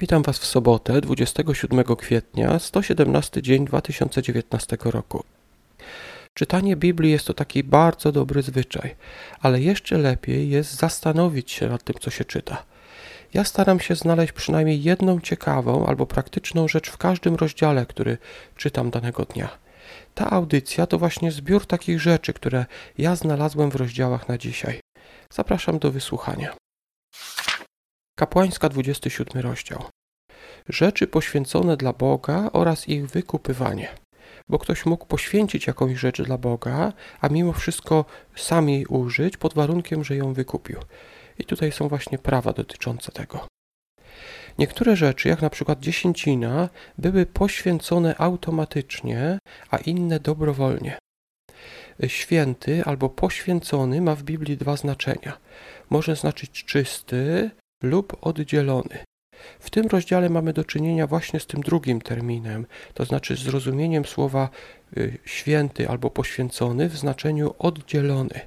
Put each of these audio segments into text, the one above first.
Witam Was w sobotę, 27 kwietnia, 117 dzień 2019 roku. Czytanie Biblii jest to taki bardzo dobry zwyczaj, ale jeszcze lepiej jest zastanowić się nad tym, co się czyta. Ja staram się znaleźć przynajmniej jedną ciekawą albo praktyczną rzecz w każdym rozdziale, który czytam danego dnia. Ta audycja to właśnie zbiór takich rzeczy, które ja znalazłem w rozdziałach na dzisiaj. Zapraszam do wysłuchania. Kapłańska 27 rozdział. Rzeczy poświęcone dla Boga oraz ich wykupywanie. Bo ktoś mógł poświęcić jakąś rzecz dla Boga, a mimo wszystko sam jej użyć pod warunkiem, że ją wykupił. I tutaj są właśnie prawa dotyczące tego. Niektóre rzeczy, jak na przykład dziesięcina, były poświęcone automatycznie, a inne dobrowolnie. Święty albo poświęcony ma w Biblii dwa znaczenia. Może znaczyć czysty lub oddzielony. W tym rozdziale mamy do czynienia właśnie z tym drugim terminem, to znaczy z rozumieniem słowa y, święty albo poświęcony w znaczeniu oddzielony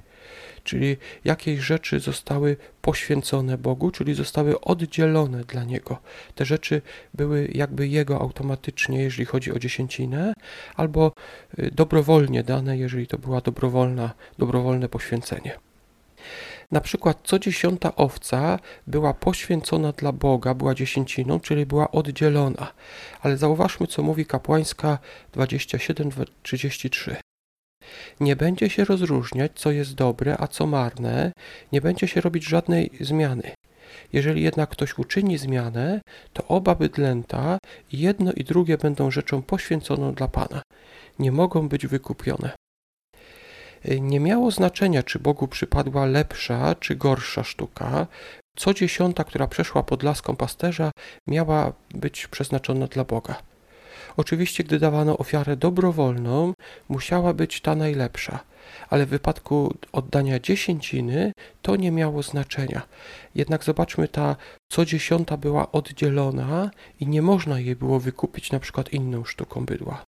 czyli jakieś rzeczy zostały poświęcone Bogu, czyli zostały oddzielone dla Niego. Te rzeczy były jakby Jego automatycznie, jeżeli chodzi o dziesięcinę, albo y, dobrowolnie dane, jeżeli to była dobrowolna, dobrowolne poświęcenie. Na przykład co dziesiąta owca była poświęcona dla Boga, była dziesięciną, czyli była oddzielona. Ale zauważmy, co mówi kapłańska 27-33. Nie będzie się rozróżniać, co jest dobre, a co marne, nie będzie się robić żadnej zmiany. Jeżeli jednak ktoś uczyni zmianę, to oba bydlęta, jedno i drugie będą rzeczą poświęconą dla Pana. Nie mogą być wykupione. Nie miało znaczenia, czy Bogu przypadła lepsza czy gorsza sztuka. Co dziesiąta, która przeszła pod laską pasterza, miała być przeznaczona dla Boga. Oczywiście, gdy dawano ofiarę dobrowolną, musiała być ta najlepsza, ale w wypadku oddania dziesięciny to nie miało znaczenia. Jednak zobaczmy, ta co dziesiąta była oddzielona i nie można jej było wykupić na przykład inną sztuką bydła.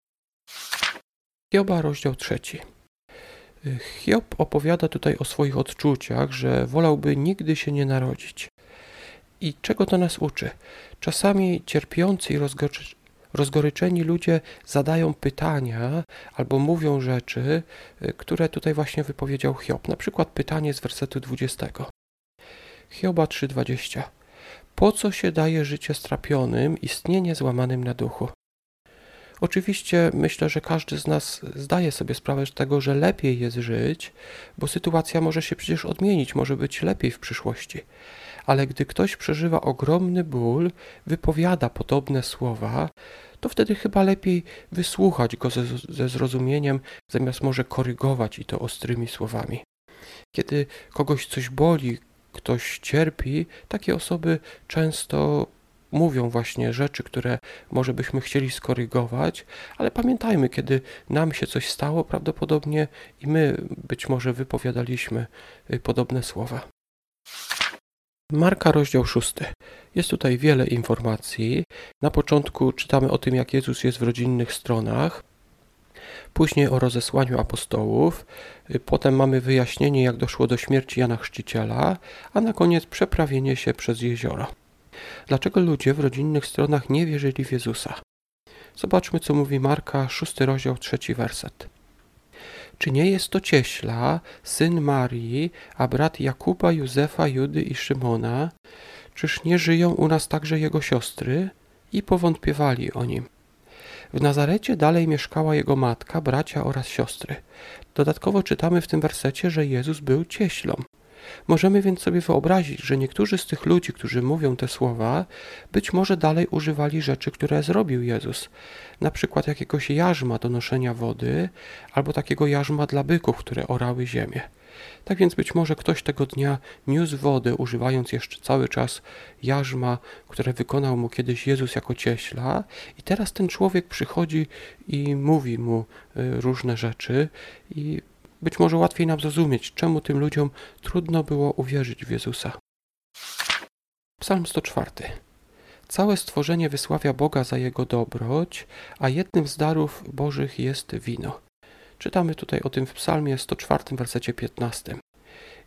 Hioba, rozdział trzeci. Hiob opowiada tutaj o swoich odczuciach, że wolałby nigdy się nie narodzić. I czego to nas uczy? Czasami cierpiący i rozgoryczeni ludzie zadają pytania albo mówią rzeczy, y, które tutaj właśnie wypowiedział Hiob. Na przykład pytanie z wersetu 20. Hioba 3:20. Po co się daje życie strapionym, istnienie złamanym na duchu? Oczywiście myślę, że każdy z nas zdaje sobie sprawę z tego, że lepiej jest żyć, bo sytuacja może się przecież odmienić, może być lepiej w przyszłości. Ale gdy ktoś przeżywa ogromny ból, wypowiada podobne słowa, to wtedy chyba lepiej wysłuchać go ze, ze zrozumieniem, zamiast może korygować i to ostrymi słowami. Kiedy kogoś coś boli, ktoś cierpi, takie osoby często mówią właśnie rzeczy, które może byśmy chcieli skorygować, ale pamiętajmy, kiedy nam się coś stało, prawdopodobnie i my być może wypowiadaliśmy y, podobne słowa. Marka, rozdział 6. Jest tutaj wiele informacji. Na początku czytamy o tym, jak Jezus jest w rodzinnych stronach, później o rozesłaniu apostołów, y, potem mamy wyjaśnienie, jak doszło do śmierci Jana Chrzciciela, a na koniec przeprawienie się przez jezioro. Dlaczego ludzie w rodzinnych stronach nie wierzyli w Jezusa? Zobaczmy, co mówi Marka, szósty rozdział, trzeci werset. Czy nie jest to cieśla, syn Marii, a brat Jakuba, Józefa, Judy i Szymona? Czyż nie żyją u nas także jego siostry? I powątpiewali o nim. W Nazarecie dalej mieszkała jego matka, bracia oraz siostry. Dodatkowo czytamy w tym wersecie, że Jezus był cieślą. Możemy więc sobie wyobrazić, że niektórzy z tych ludzi, którzy mówią te słowa, być może dalej używali rzeczy, które zrobił Jezus, na przykład jakiegoś jarzma do noszenia wody, albo takiego jarzma dla byków, które orały ziemię. Tak więc być może ktoś tego dnia niósł wodę, używając jeszcze cały czas jarzma, które wykonał mu kiedyś Jezus jako cieśla, i teraz ten człowiek przychodzi i mówi mu y, różne rzeczy, i być może łatwiej nam zrozumieć, czemu tym ludziom trudno było uwierzyć w Jezusa. Psalm 104. Całe stworzenie wysławia Boga za Jego dobroć, a jednym z darów Bożych jest wino. Czytamy tutaj o tym w psalmie 104, wersecie 15.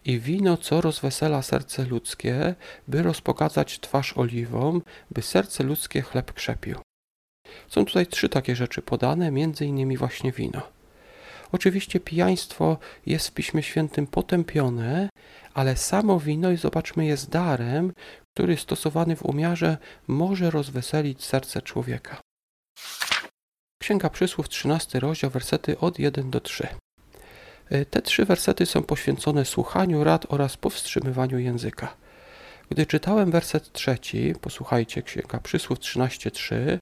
i wino, co rozwesela serce ludzkie, by rozpogadzać twarz oliwą, by serce ludzkie chleb krzepił. Są tutaj trzy takie rzeczy podane, między innymi właśnie wino. Oczywiście pijaństwo jest w Piśmie Świętym potępione, ale samo wino, i zobaczmy, jest darem, który stosowany w umiarze może rozweselić serce człowieka. Księga Przysłów, 13 rozdział, wersety od 1 do 3. E, te trzy wersety są poświęcone słuchaniu rad oraz powstrzymywaniu języka. Gdy czytałem werset trzeci, posłuchajcie Księga Przysłów 13:3,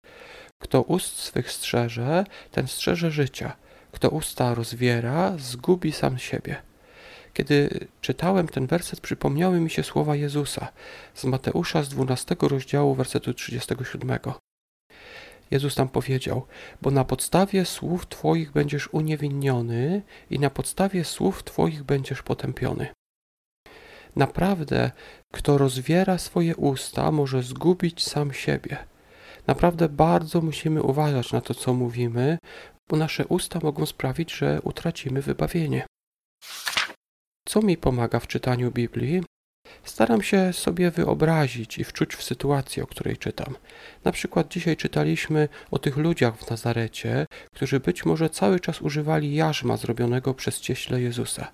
kto ust swych strzeże, ten strzeże życia. Kto usta rozwiera, zgubi sam siebie. Kiedy czytałem ten werset, przypomniały mi się słowa Jezusa z Mateusza z 12 rozdziału, wersetu 37. Jezus tam powiedział: Bo na podstawie słów Twoich będziesz uniewinniony i na podstawie słów Twoich będziesz potępiony. Naprawdę, kto rozwiera swoje usta, może zgubić sam siebie. Naprawdę bardzo musimy uważać na to, co mówimy, bo nasze usta mogą sprawić, że utracimy wybawienie. Co mi pomaga w czytaniu Biblii? Staram się sobie wyobrazić i wczuć w sytuację, o której czytam. Na przykład dzisiaj czytaliśmy o tych ludziach w Nazarecie, którzy być może cały czas używali jarzma zrobionego przez cieśle Jezusa.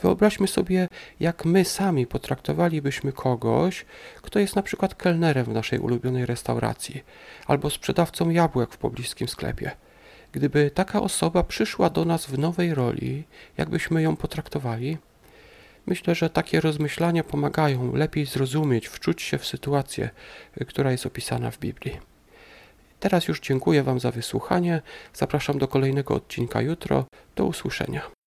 Wyobraźmy sobie, jak my sami potraktowalibyśmy kogoś, kto jest na przykład kelnerem w naszej ulubionej restauracji albo sprzedawcą jabłek w pobliskim sklepie. Gdyby taka osoba przyszła do nas w nowej roli, jakbyśmy ją potraktowali? Myślę, że takie rozmyślania pomagają lepiej zrozumieć, wczuć się w sytuację, która jest opisana w Biblii. Teraz już dziękuję Wam za wysłuchanie. Zapraszam do kolejnego odcinka jutro. Do usłyszenia.